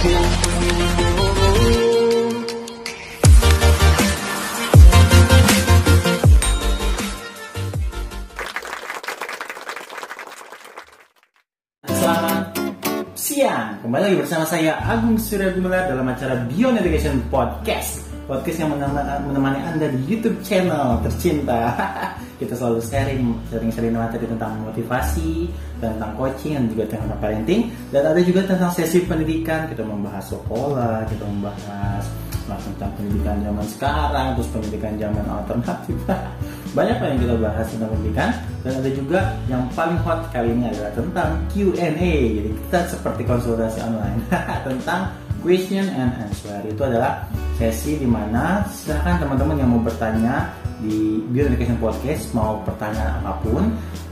Siang, kembali lagi bersama saya Agung Surya Gumelar dalam acara Beyond Education Podcast. Podcast yang menema- menemani Anda di YouTube channel tercinta Kita selalu sharing, sering-sering materi tentang motivasi, tentang coaching, dan juga tentang parenting. Dan ada juga tentang sesi pendidikan, kita membahas sekolah, kita membahas tentang pendidikan zaman sekarang, terus pendidikan zaman alternatif. Banyak apa yang kita bahas tentang pendidikan. Dan ada juga yang paling hot kali ini adalah tentang Q&A jadi kita seperti konsultasi online. Tentang question and answer. Itu adalah sesi di mana silakan teman-teman yang mau bertanya di Beyond Education Podcast mau pertanyaan apa pun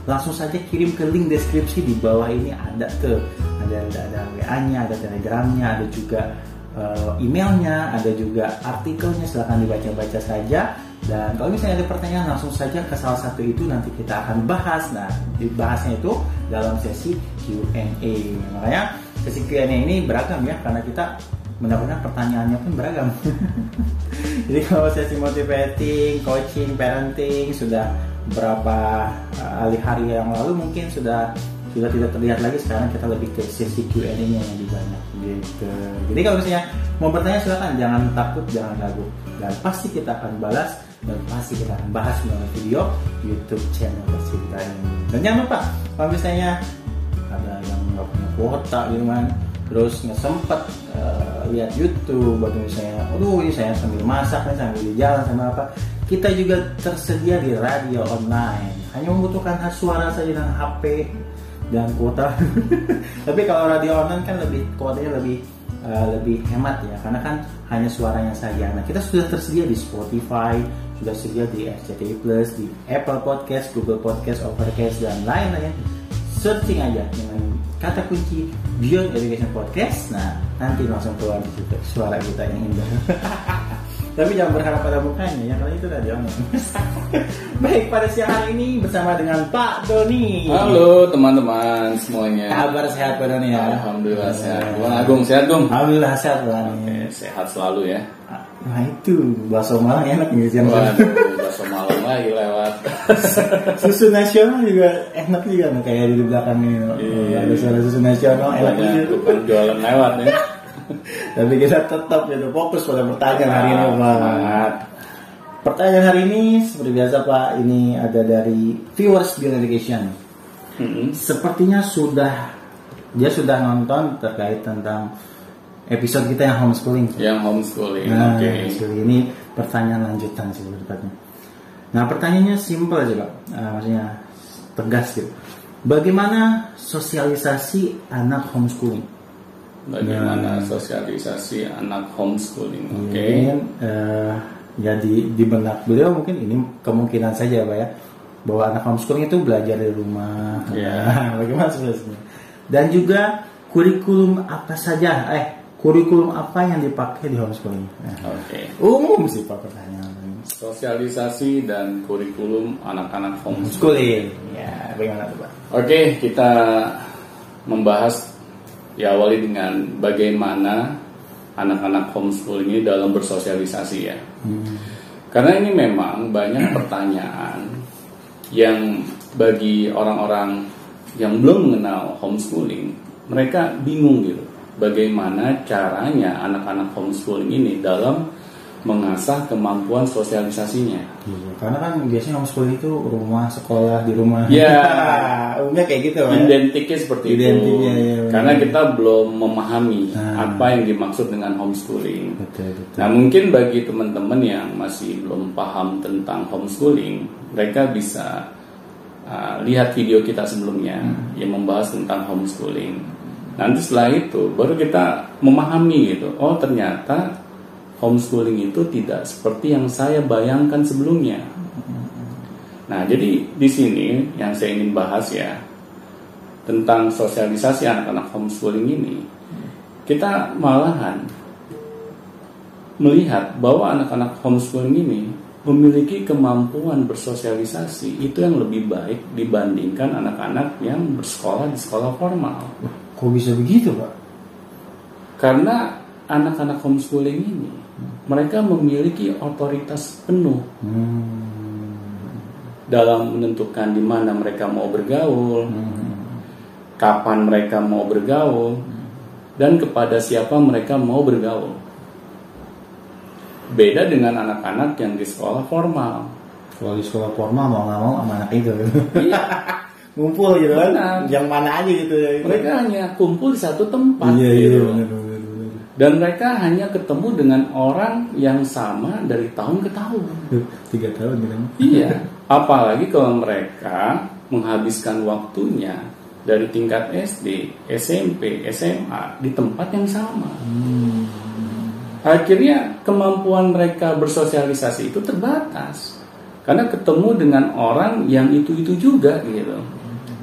langsung saja kirim ke link deskripsi di bawah ini ada tuh ada ada, ada WA-nya ada telegramnya ada juga uh, emailnya, ada juga artikelnya, silahkan dibaca-baca saja. Dan kalau misalnya ada pertanyaan langsung saja ke salah satu itu nanti kita akan bahas. Nah, dibahasnya itu dalam sesi Q&A. Makanya sesi Q&A ini beragam ya, karena kita benar-benar pertanyaannya pun beragam. Jadi kalau sesi motivating, coaching, parenting sudah berapa uh, hari yang lalu mungkin sudah sudah tidak terlihat lagi sekarang kita lebih ke sesi Q&A nya yang lebih banyak gitu. Jadi kalau misalnya mau bertanya silakan jangan takut jangan ragu dan pasti kita akan balas dan pasti kita akan bahas melalui video YouTube channel tercinta ini. Dan jangan lupa kalau misalnya ada yang nggak punya kuota gitu kan terus nggak sempet uh, lihat YouTube atau misalnya aduh ini saya sambil masak nih sambil di jalan sama apa kita juga tersedia di radio online hanya membutuhkan suara saja dengan HP dan kuota. Tapi kalau radio online kan lebih kuotanya lebih uh, lebih hemat ya, karena kan hanya suaranya saja. Nah kita sudah tersedia di Spotify, sudah tersedia di RCTI Plus, di Apple Podcast, Google Podcast, Overcast dan lain-lain. Searching aja dengan kata kunci Beyond Education Podcast. Nah nanti langsung keluar di situ suara kita yang indah. Tapi jangan berharap pada mukanya ya, karena itu radio online. Baik, pada siang hari ini bersama dengan Pak Doni. Halo teman-teman semuanya. Kabar sehat Pak Doni ya? Alhamdulillah sehat. Bang Agung sehat dong. Alhamdulillah sehat. Oke, sehat selalu ya. Nah itu bakso Malang enak nih Waduh, bakso malam lagi lewat. Susu nasional juga enak juga nih kayak di belakang ini. Iya. Ada suara susu nasional enak juga. tukang jualan lewat ya. Tapi kita tetap ya fokus pada pertanyaan hari ini Pak. Pertanyaan hari ini seperti biasa Pak, ini ada dari viewers Education. Mm-mm. Sepertinya sudah dia sudah nonton terkait tentang episode kita yang homeschooling. Yang homeschooling. Nah, Oke. jadi ini pertanyaan lanjutan sih tepatnya. Nah, pertanyaannya simpel aja, Pak. Ah, maksudnya tegas gitu. Bagaimana sosialisasi anak homeschooling? Bagaimana sosialisasi anak homeschooling? Oke. Mungkin eh, ya di, di benak beliau mungkin ini kemungkinan saja, Pak ya. Bahwa anak homeschooling itu belajar di rumah. Iya. Nah, bagaimana sosialisasinya? Dan juga kurikulum apa saja, eh kurikulum apa yang dipakai di homeschooling? Nah, Oke. umum sih Pak pertanyaan. Sosialisasi dan kurikulum anak-anak homeschooling. Schooling. Ya, bagaimana tuh, Pak? Oke, kita membahas ya awali dengan bagaimana anak-anak homeschooling ini dalam bersosialisasi ya. Karena ini memang banyak pertanyaan yang bagi orang-orang yang belum mengenal homeschooling, mereka bingung gitu. Bagaimana caranya anak-anak homeschooling ini dalam mengasah kemampuan sosialisasinya. Iya, karena kan biasanya homeschooling itu rumah, sekolah di rumah. Ya. umumnya kayak gitu, Pak. Identiknya seperti Identiknya, itu. ya. Karena kita belum memahami Nah. apa yang dimaksud dengan homeschooling. Betul, betul. Nah, mungkin bagi teman-teman yang masih belum paham tentang homeschooling, mereka bisa uh, lihat video kita sebelumnya Hmm. yang membahas tentang homeschooling. Nanti setelah itu baru kita memahami gitu. Oh, ternyata homeschooling itu tidak seperti yang saya bayangkan sebelumnya. Nah, jadi di sini yang saya ingin bahas ya tentang sosialisasi anak-anak homeschooling ini, kita malahan melihat bahwa anak-anak homeschooling ini memiliki kemampuan bersosialisasi itu yang lebih baik dibandingkan anak-anak yang bersekolah di sekolah formal. Kok bisa begitu, Pak? Karena anak-anak homeschooling ini mereka memiliki otoritas penuh Hmm. dalam menentukan di mana mereka mau bergaul, Hmm. kapan mereka mau bergaul, dan kepada siapa mereka mau bergaul. Beda dengan anak-anak yang di sekolah formal. Kalau di sekolah formal mau nggak mau sama anak itu. Iya, Ngumpul gitu kan. Yang mana aja gitu ya. mereka hanya kumpul di satu tempat. Iya iya gitu. benar benar. benar. Dan mereka hanya ketemu dengan orang yang sama dari tahun ke tahun. Tiga tahun gitu. Iya, apalagi kalau mereka menghabiskan waktunya dari tingkat SD, SMP, SMA di tempat yang sama. Hmm. Akhirnya kemampuan mereka bersosialisasi itu terbatas karena ketemu dengan orang yang itu-itu juga gitu.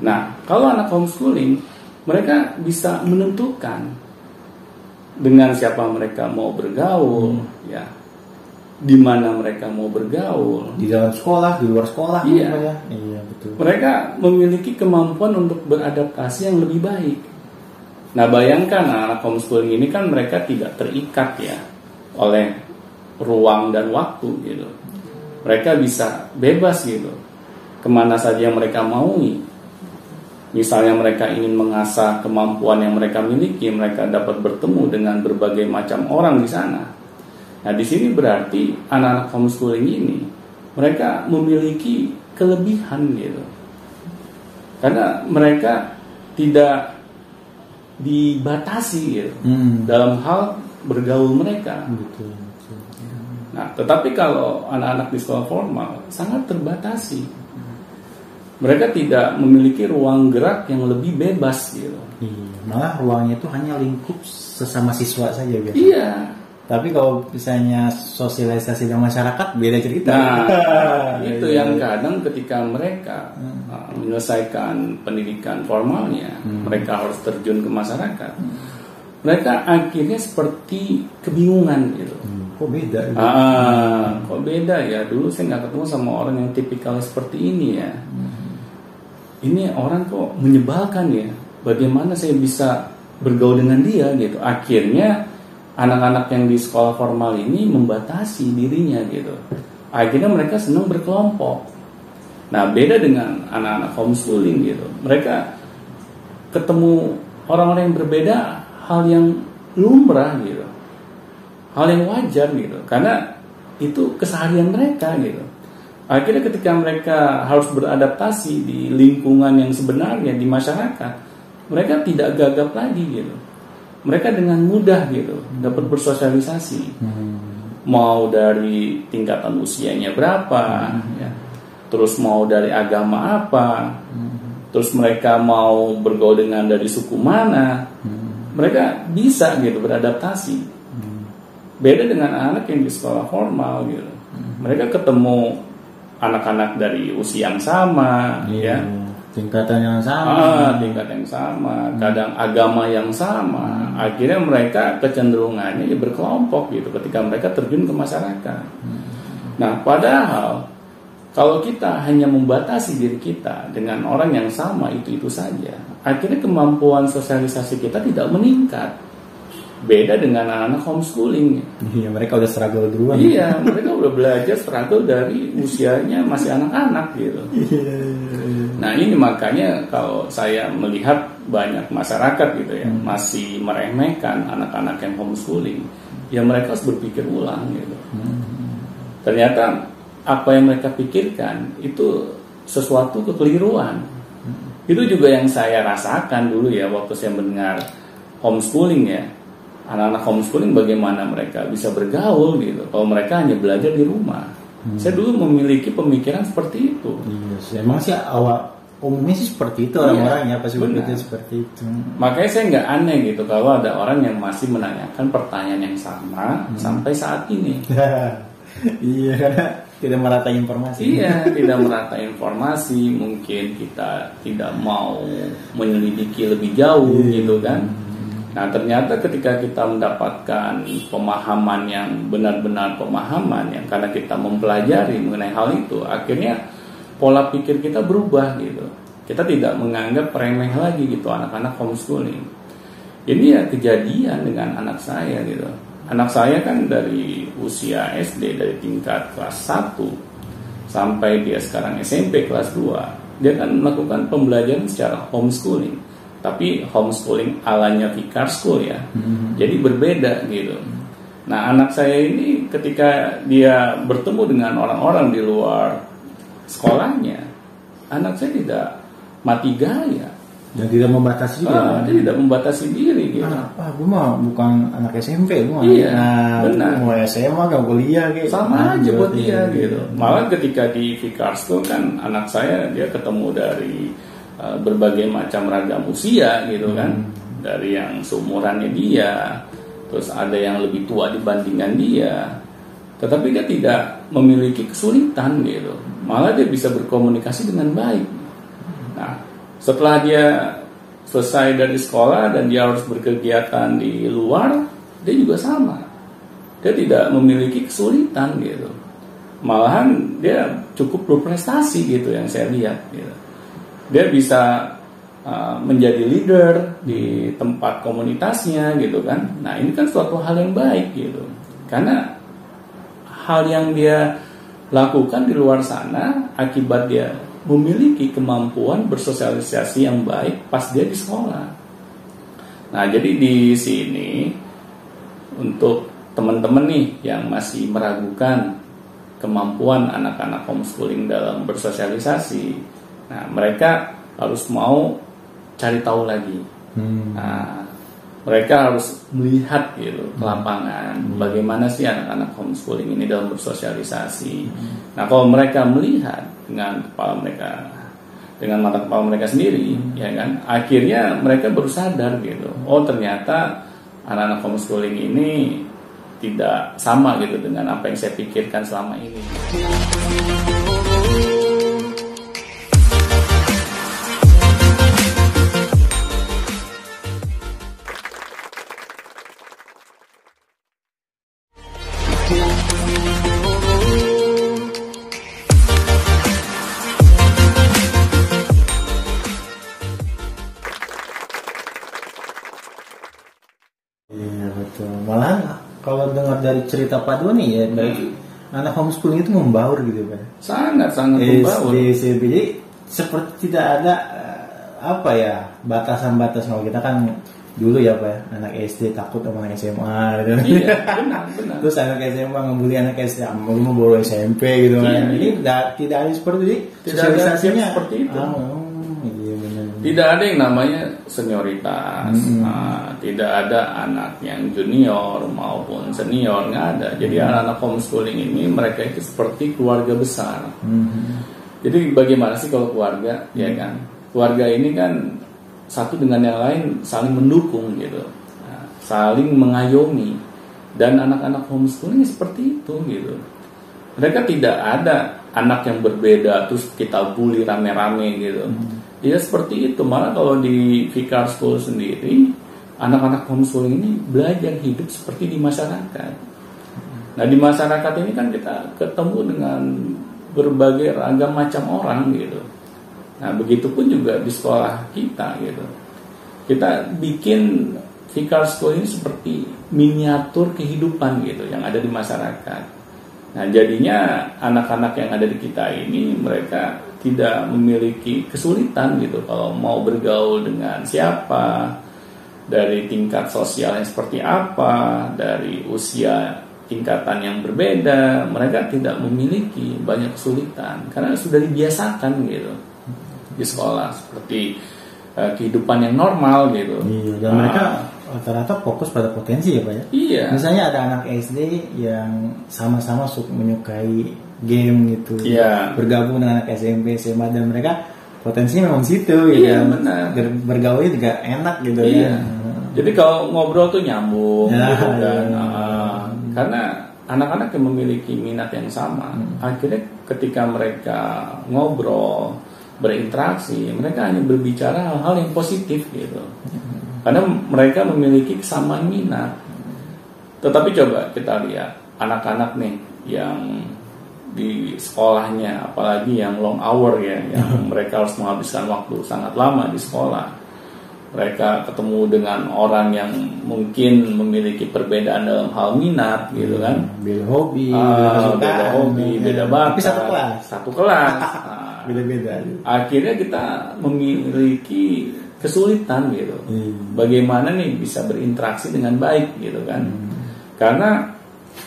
Nah, kalau anak homeschooling, mereka bisa menentukan dengan siapa mereka mau bergaul, ya, di mana mereka mau bergaul, Di dalam sekolah, di luar sekolah. Iya. ya? Iya betul. mereka memiliki kemampuan untuk beradaptasi yang lebih baik. Nah, bayangkan anak homeschooling ini kan mereka tidak terikat ya oleh ruang dan waktu gitu. Mereka bisa bebas gitu ke mana saja yang mereka maui. Misalnya mereka ingin mengasah kemampuan yang mereka miliki, mereka dapat bertemu dengan berbagai macam orang di sana. Nah, di sini berarti anak-anak homeschooling ini mereka memiliki kelebihan gitu. Karena mereka tidak dibatasi gitu Hmm. dalam hal bergaul mereka. Betul. betul. Nah, tetapi kalau anak-anak di sekolah formal sangat terbatasi. Mereka tidak memiliki ruang gerak yang lebih bebas gitu. Iya. Malah ruangnya itu hanya lingkup sesama siswa saja biasa. Iya. Tapi kalau misalnya sosialisasi dengan masyarakat beda cerita. Nah, itu Iya. yang kadang ketika mereka uh, menyelesaikan pendidikan formalnya, mereka harus terjun ke masyarakat. Mereka akhirnya seperti kebingungan gitu. Hmm, kok beda? gitu? Ah, kok beda ya? Dulu saya nggak ketemu sama orang yang tipikal seperti ini ya. Ini orang kok menyebalkan ya. Bagaimana saya bisa bergaul dengan dia gitu? Akhirnya anak-anak yang di sekolah formal ini membatasi dirinya gitu. Akhirnya mereka senang berkelompok. Nah, beda dengan anak-anak homeschooling gitu. Mereka ketemu orang-orang yang berbeda, hal yang lumrah gitu. Hal yang wajar gitu. Karena itu keseharian mereka gitu. Akhirnya ketika mereka harus beradaptasi di lingkungan yang sebenarnya di masyarakat, mereka tidak gagap lagi gitu. Mereka dengan mudah gitu dapat bersosialisasi. Hmm. Mau dari tingkatan usianya berapa, ya. Terus mau dari agama apa, terus mereka mau bergaul dengan dari suku mana, mereka bisa gitu beradaptasi. Beda dengan anak yang di sekolah formal gitu. Mereka ketemu anak-anak dari usia yang sama, Iya. ya, Tingkatan yang sama. ah, tingkat yang sama, kadang agama yang sama. Akhirnya mereka kecenderungannya ya berkelompok gitu ketika mereka terjun ke masyarakat. Nah, padahal kalau kita hanya membatasi diri kita dengan orang yang sama itu-itu saja, akhirnya kemampuan sosialisasi kita tidak meningkat. Beda dengan anak-anak homeschooling. Iya, mereka udah struggle duluan. Iya, mereka udah belajar struggle dari usianya masih anak-anak gitu. Iya. Nah ini makanya kalau saya melihat banyak masyarakat gitu ya masih meremehkan anak-anak yang homeschooling, ya mereka harus berpikir ulang gitu. Ternyata apa yang mereka pikirkan itu sesuatu kekeliruan. Itu juga yang saya rasakan dulu ya waktu saya mendengar homeschooling ya. Anak-anak homeschooling bagaimana mereka bisa bergaul gitu. Kalau mereka hanya belajar di rumah. Saya dulu memiliki pemikiran seperti itu. Iya, sih. emang sih awal umumnya sih seperti itu Iya, orang-orang ya pasti berpikir seperti itu. Makanya saya nggak aneh gitu kalau ada orang yang masih menanyakan pertanyaan yang sama sampai saat ini. iya, karena tidak merata informasi. Iya, tidak merata informasi, mungkin kita tidak mau menyelidiki lebih jauh Iya. gitu kan. Nah, ternyata ketika kita mendapatkan pemahaman yang benar-benar pemahaman yang karena kita mempelajari mengenai hal itu, akhirnya pola pikir kita berubah gitu. Kita tidak menganggap remeh lagi gitu anak-anak homeschooling. ini ya kejadian dengan anak saya gitu anak saya kan dari usia SD dari tingkat kelas 1 sampai dia sekarang SMP kelas 2 dia kan melakukan pembelajaran secara homeschooling tapi homeschooling alanya Vikar School ya hmm. jadi berbeda gitu nah anak saya ini ketika dia bertemu dengan orang-orang di luar sekolahnya anak saya tidak mati gaya dan tidak membatasi juga. Ah, dia tidak membatasi diri gitu. Apa? Gue mah bukan anak SMP, gue iya, nah, benar. mau SMA gak kuliah gitu. Sama aja buat dia gitu. Malah ketika di Vikars tuh kan anak saya dia ketemu dari uh, berbagai macam ragam usia gitu kan. Hmm. Dari yang seumurannya dia, terus ada yang lebih tua dibandingkan dia. Tetapi dia tidak memiliki kesulitan gitu. Malah dia bisa berkomunikasi dengan baik. Nah, setelah dia selesai dari sekolah dan dia harus berkegiatan di luar, dia juga sama. Dia tidak memiliki kesulitan gitu. Malahan dia cukup berprestasi gitu yang saya lihat. Gitu. Dia bisa uh, menjadi leader di tempat komunitasnya gitu kan. Nah ini kan suatu hal yang baik gitu. Karena hal yang dia lakukan di luar sana akibat dia memiliki kemampuan bersosialisasi yang baik pas dia di sekolah. Nah, jadi di sini untuk teman-teman nih yang masih meragukan kemampuan anak-anak homeschooling dalam bersosialisasi, nah mereka harus mau cari tahu lagi. Hmm. Nah, mereka harus melihat gitu ke hmm. lapangan hmm. bagaimana sih anak-anak homeschooling ini dalam bersosialisasi. Hmm. Nah, kalau mereka melihat dengan kepala mereka dengan mata kepala mereka sendiri, hmm. ya kan, akhirnya mereka baru sadar gitu. Oh, ternyata anak-anak homeschooling ini tidak sama gitu dengan apa yang saya pikirkan selama ini. Cerita Pak Doni ya berarti hmm. anak homeschooling itu membaur gitu kan sangat sangat membaur. Di SMP jadi seperti tidak ada eh, apa ya batasan-batasan. Kalau kita kan dulu ya pak ya anak SD takut sama anak SMA gitu. Iya, benar, benar. terus anak SMA ngebully anak SD mau mau bawa SMP gitu kan iya, ini tidak tidak ada seperti itu. Tidak sosialisasinya seperti itu. Ah, tidak ada yang namanya senioritas, hmm. nah, tidak ada anak yang junior maupun senior nggak ada. Jadi hmm. anak-anak homeschooling ini mereka itu seperti keluarga besar. Hmm. Jadi bagaimana sih kalau keluarga, ya hmm. ya kan? Keluarga ini kan satu dengan yang lain saling mendukung gitu, nah, saling mengayomi. Dan anak-anak homeschooling seperti itu gitu. Mereka tidak ada anak yang berbeda terus kita bully rame-rame gitu. Hmm Ya seperti itu. Malah kalau di Vikar School sendiri, anak-anak homeschooling ini belajar hidup seperti di masyarakat. Nah di masyarakat ini kan kita ketemu dengan berbagai ragam macam orang gitu. Nah begitupun juga di sekolah kita gitu. Kita bikin Vikar School ini seperti miniatur kehidupan gitu yang ada di masyarakat. Nah jadinya anak-anak yang ada di kita ini mereka tidak memiliki kesulitan gitu kalau mau bergaul dengan siapa dari tingkat sosial yang seperti apa dari usia tingkatan yang berbeda mereka tidak memiliki banyak kesulitan karena sudah dibiasakan gitu di sekolah seperti uh, kehidupan yang normal gitu. Iya dan nah, mereka rata-rata fokus pada potensi ya pak ya? Iya. Misalnya ada anak SD yang sama-sama menyukai game gitu yeah. bergabung dengan anak SMP SMA dan mereka potensinya memang situ gitu yeah, benar Ber bergaulnya juga enak gitu yeah. ya jadi kalau ngobrol tuh nyambung ya, gitu kan ya. Uh, karena anak-anak yang memiliki minat yang sama hmm. akhirnya ketika mereka ngobrol berinteraksi mereka hanya berbicara hal-hal yang positif gitu hmm. karena mereka memiliki kesamaan minat tetapi coba kita lihat anak-anak nih yang di sekolahnya apalagi yang long hour ya yang mereka harus menghabiskan waktu sangat lama di sekolah. Mereka ketemu dengan orang yang mungkin memiliki perbedaan dalam hal minat gitu kan? beda hobi Ah, beda beda hobi ya. beda bakat. Tapi satu kelas. Satu kelas. Nah, beda beda akhirnya kita memiliki kesulitan gitu. Hmm. bagaimana nih bisa berinteraksi dengan baik gitu kan? Karena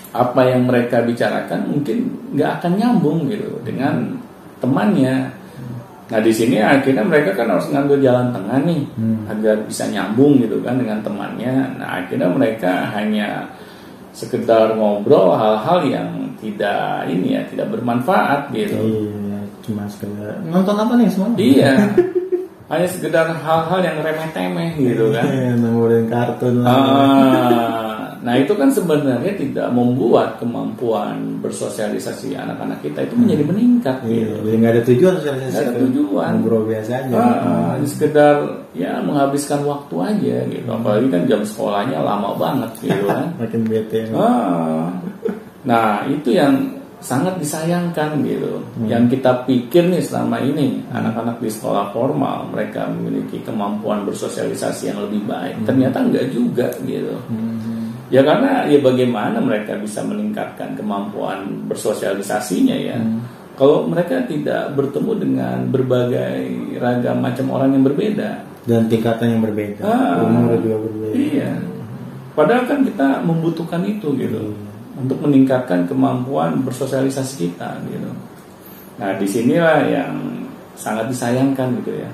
apa yang mereka bicarakan mungkin nggak akan nyambung gitu dengan temannya nah di sini akhirnya mereka kan harus ngambil jalan tengah nih Hmm. agar bisa nyambung gitu kan dengan temannya nah akhirnya mereka hanya sekedar ngobrol hal-hal yang tidak ini ya tidak bermanfaat gitu iya cuma sekedar nonton apa nih semua Iya. Hanya sekedar hal-hal yang remeh-temeh gitu kan. Iya, kartun lah Ah, nah itu kan sebenarnya tidak membuat kemampuan bersosialisasi anak-anak kita itu menjadi meningkat iya gitu. jadi nggak ada tujuan sosialisasi Nggak ada tuh. tujuan. ngobrol biasa aja Ah, hanya sekedar ya menghabiskan waktu aja gitu. Apalagi kan jam sekolahnya lama banget gitu kan. makin bete Ah. Nah, itu yang sangat disayangkan gitu. Yang kita pikir nih selama ini anak-anak di sekolah formal mereka memiliki kemampuan bersosialisasi yang lebih baik. Ternyata enggak juga gitu. Ya karena ya bagaimana mereka bisa meningkatkan kemampuan bersosialisasinya ya. Kalau mereka tidak bertemu dengan berbagai ragam macam orang yang berbeda, dan tingkatan yang berbeda Ah. umur juga berbeda Iya. Padahal kan kita membutuhkan itu gitu untuk meningkatkan kemampuan bersosialisasi kita gitu. Nah di sinilah yang sangat disayangkan gitu ya.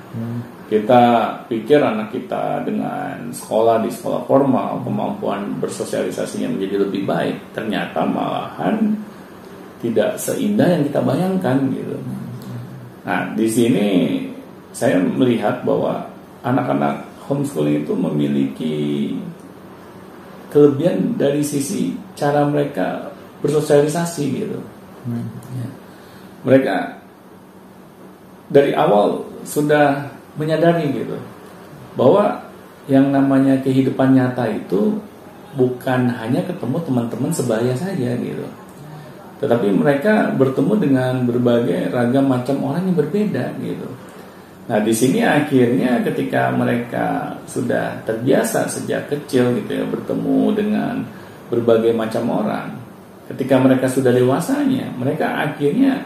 Kita pikir anak kita dengan sekolah di sekolah formal kemampuan bersosialisasinya menjadi lebih baik, ternyata malahan tidak seindah yang kita bayangkan gitu. Nah di sini saya melihat bahwa anak-anak homeschooling itu memiliki kelebihan dari sisi cara mereka bersosialisasi gitu. Ya. Mereka dari awal sudah menyadari gitu bahwa yang namanya kehidupan nyata itu bukan hanya ketemu teman-teman sebaya saja gitu. Tetapi mereka bertemu dengan berbagai ragam macam orang yang berbeda gitu. Nah di sini akhirnya ketika mereka sudah terbiasa sejak kecil gitu ya bertemu dengan berbagai macam orang, ketika mereka sudah dewasanya, mereka akhirnya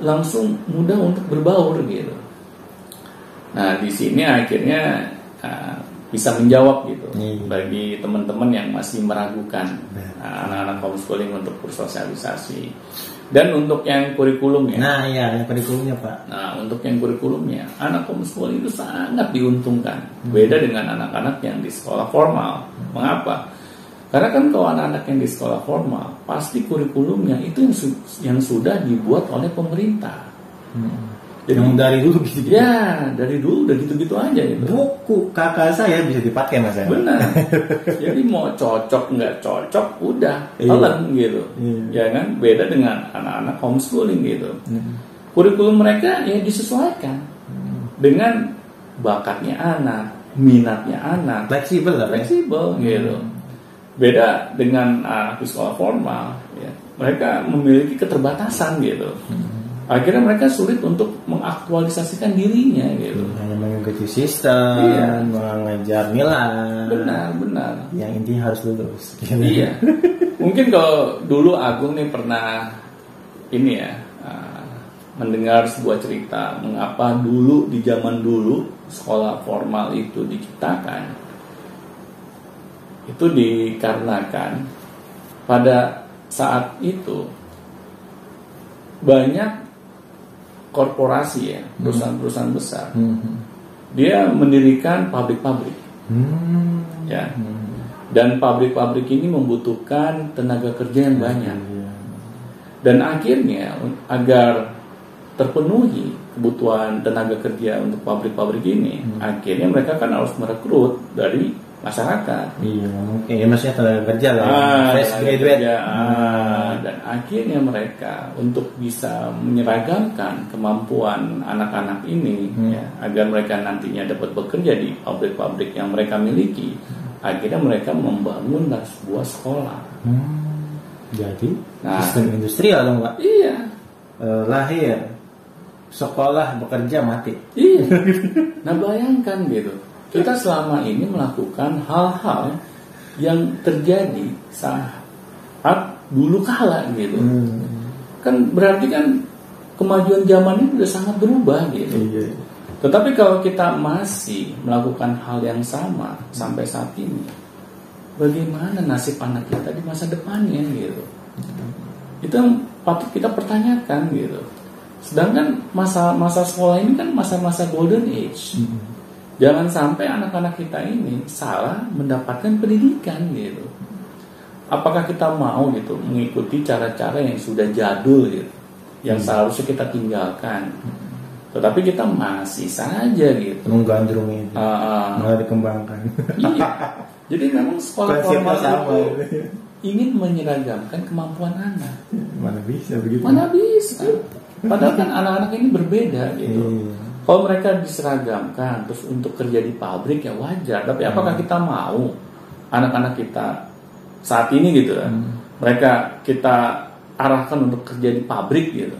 langsung mudah untuk berbaur gitu. Nah di sini akhirnya ah, bisa menjawab gitu Iya. bagi teman-teman yang masih meragukan Iya. ah, anak-anak homeschooling untuk bersosialisasi dan untuk yang kurikulumnya. nah iya yang kurikulumnya pak Nah, untuk yang kurikulumnya, anak homeschooling itu sangat diuntungkan. Beda dengan anak-anak yang di sekolah formal. Mengapa? Karena kan kalau anak-anak yang di sekolah formal, pasti kurikulumnya itu yang, su- yang sudah dibuat oleh pemerintah. Jadi- yang dari dulu bisa dipakai. Ya, dari dulu udah gitu-gitu aja gitu. buku kakak saya bisa dipakai mas ya Benar. Jadi mau cocok nggak cocok, udah Iya. telan gitu. Iya. Ya kan? Beda dengan anak-anak homeschooling gitu. Hmm. kurikulum mereka ya disesuaikan dengan bakatnya anak, minatnya anak, fleksibel lah Pak. fleksibel gitu. Beda dengan anak di sekolah formal, ya, mereka memiliki keterbatasan gitu. Akhirnya mereka sulit untuk mengaktualisasikan dirinya gitu. hanya mengikuti sistem Iya. mengejar nilai Benar, benar. yang intinya harus lulus Iya. Mungkin kalau dulu Agung nih pernah ini ya uh, mendengar sebuah cerita mengapa dulu di zaman dulu sekolah formal itu diciptakan. Itu dikarenakan pada saat itu banyak korporasi ya, perusahaan-perusahaan besar. Hmm. Dia mendirikan pabrik-pabrik Hmm. ya. Dan pabrik-pabrik ini membutuhkan tenaga kerja yang banyak. Iya. Dan akhirnya agar terpenuhi kebutuhan tenaga kerja untuk pabrik-pabrik ini, akhirnya mereka kan harus merekrut dari masyarakat. Iya, mungkin ya maksudnya tenaga kerja lah, ya. Ah, fresh graduate. kerja. Hmm. Ah, dan akhirnya mereka untuk bisa menyeragamkan kemampuan anak-anak ini Hmm. ya, agar mereka nantinya dapat bekerja di pabrik-pabrik yang mereka miliki akhirnya mereka membangunlah sebuah sekolah Hmm. Jadi Nah. sistem industrial dong pak. iya Eh, lahir, sekolah, bekerja, mati. iya nah bayangkan gitu kita selama ini melakukan hal-hal yang terjadi saat dulu kala gitu. Hmm. Kan berarti kan kemajuan zaman ini sudah sangat berubah gitu. Iya. Tetapi kalau kita masih melakukan hal yang sama sampai saat ini, bagaimana nasib anak kita di masa depannya gitu? Itu yang patut kita pertanyakan gitu. Sedangkan masa masa sekolah ini kan masa-masa golden age. Hmm. Jangan sampai anak-anak kita ini salah mendapatkan pendidikan gitu. Apakah kita mau gitu mengikuti cara-cara yang sudah jadul gitu, yang seharusnya kita tinggalkan. Tetapi kita masih saja gitu. Menggandrung itu. Ah, ah. Malah dikembangkan. iya. Jadi memang sekolah formal itu ingin menyeragamkan kemampuan anak. Mana bisa begitu? Mana bisa? Padahal kan anak-anak ini berbeda gitu. Iya. Kalau mereka diseragamkan terus untuk kerja di pabrik ya wajar. Tapi apakah kita mau anak-anak kita saat ini gitu kan? Mereka kita arahkan untuk kerja di pabrik gitu.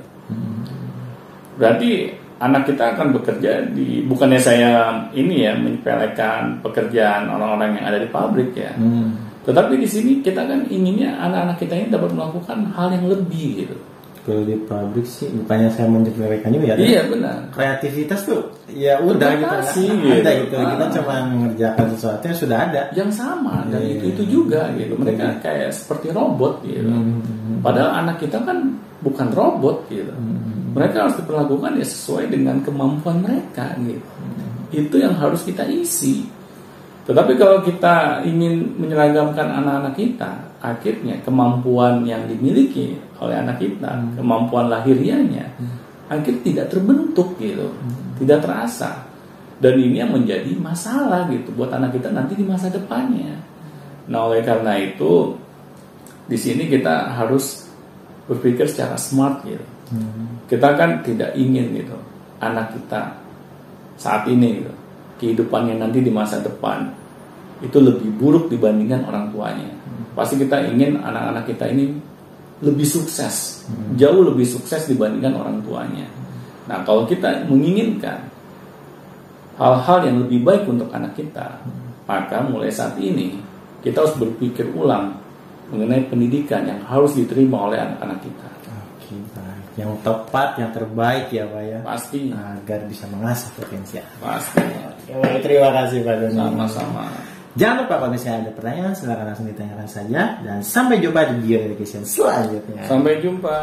Berarti anak kita akan bekerja di bukannya saya ini ya menyepelekan pekerjaan orang-orang yang ada di pabrik ya. Hmm. Tetapi di sini kita kan inginnya anak-anak kita ini dapat melakukan hal yang lebih gitu. Kalau di pabrik sih bukannya saya menjelekkan juga ya. Iya benar. Kreativitas tuh ya udah gitu kan. Bervariasi, Ada gitu. gitu. Kita Ah. cuma mengerjakan sesuatu yang sudah ada. yang sama dan Iya, itu itu juga gitu mereka kayak seperti robot gitu Hmm. padahal anak kita kan bukan robot gitu Hmm. mereka harus diperlakukan ya sesuai dengan kemampuan mereka gitu itu yang harus kita isi tetapi kalau kita ingin menyeragamkan anak-anak kita akhirnya kemampuan yang dimiliki oleh anak kita kemampuan lahiriahnya akhirnya tidak terbentuk gitu tidak terasa dan ini yang menjadi masalah gitu buat anak kita nanti di masa depannya. Nah oleh karena itu di sini kita harus berpikir secara smart gitu. Kita kan tidak ingin gitu anak kita saat ini gitu, kehidupannya nanti di masa depan itu lebih buruk dibandingkan orang tuanya. Pasti kita ingin anak-anak kita ini lebih sukses, jauh lebih sukses dibandingkan orang tuanya. Nah kalau kita menginginkan hal-hal yang lebih baik untuk anak kita, maka mulai saat ini kita harus berpikir ulang mengenai pendidikan yang harus diterima oleh anak-anak kita. Oke, baik. Yang tepat, yang terbaik ya Pak ya. Pasti, Agar bisa mengasah potensi. pasti. Oke, baik. Terima kasih Pak Doni. Sama-sama. Jangan lupa kalau misalnya ada pertanyaan silahkan langsung ditanyakan saja dan sampai jumpa di Education selanjutnya. Sampai jumpa.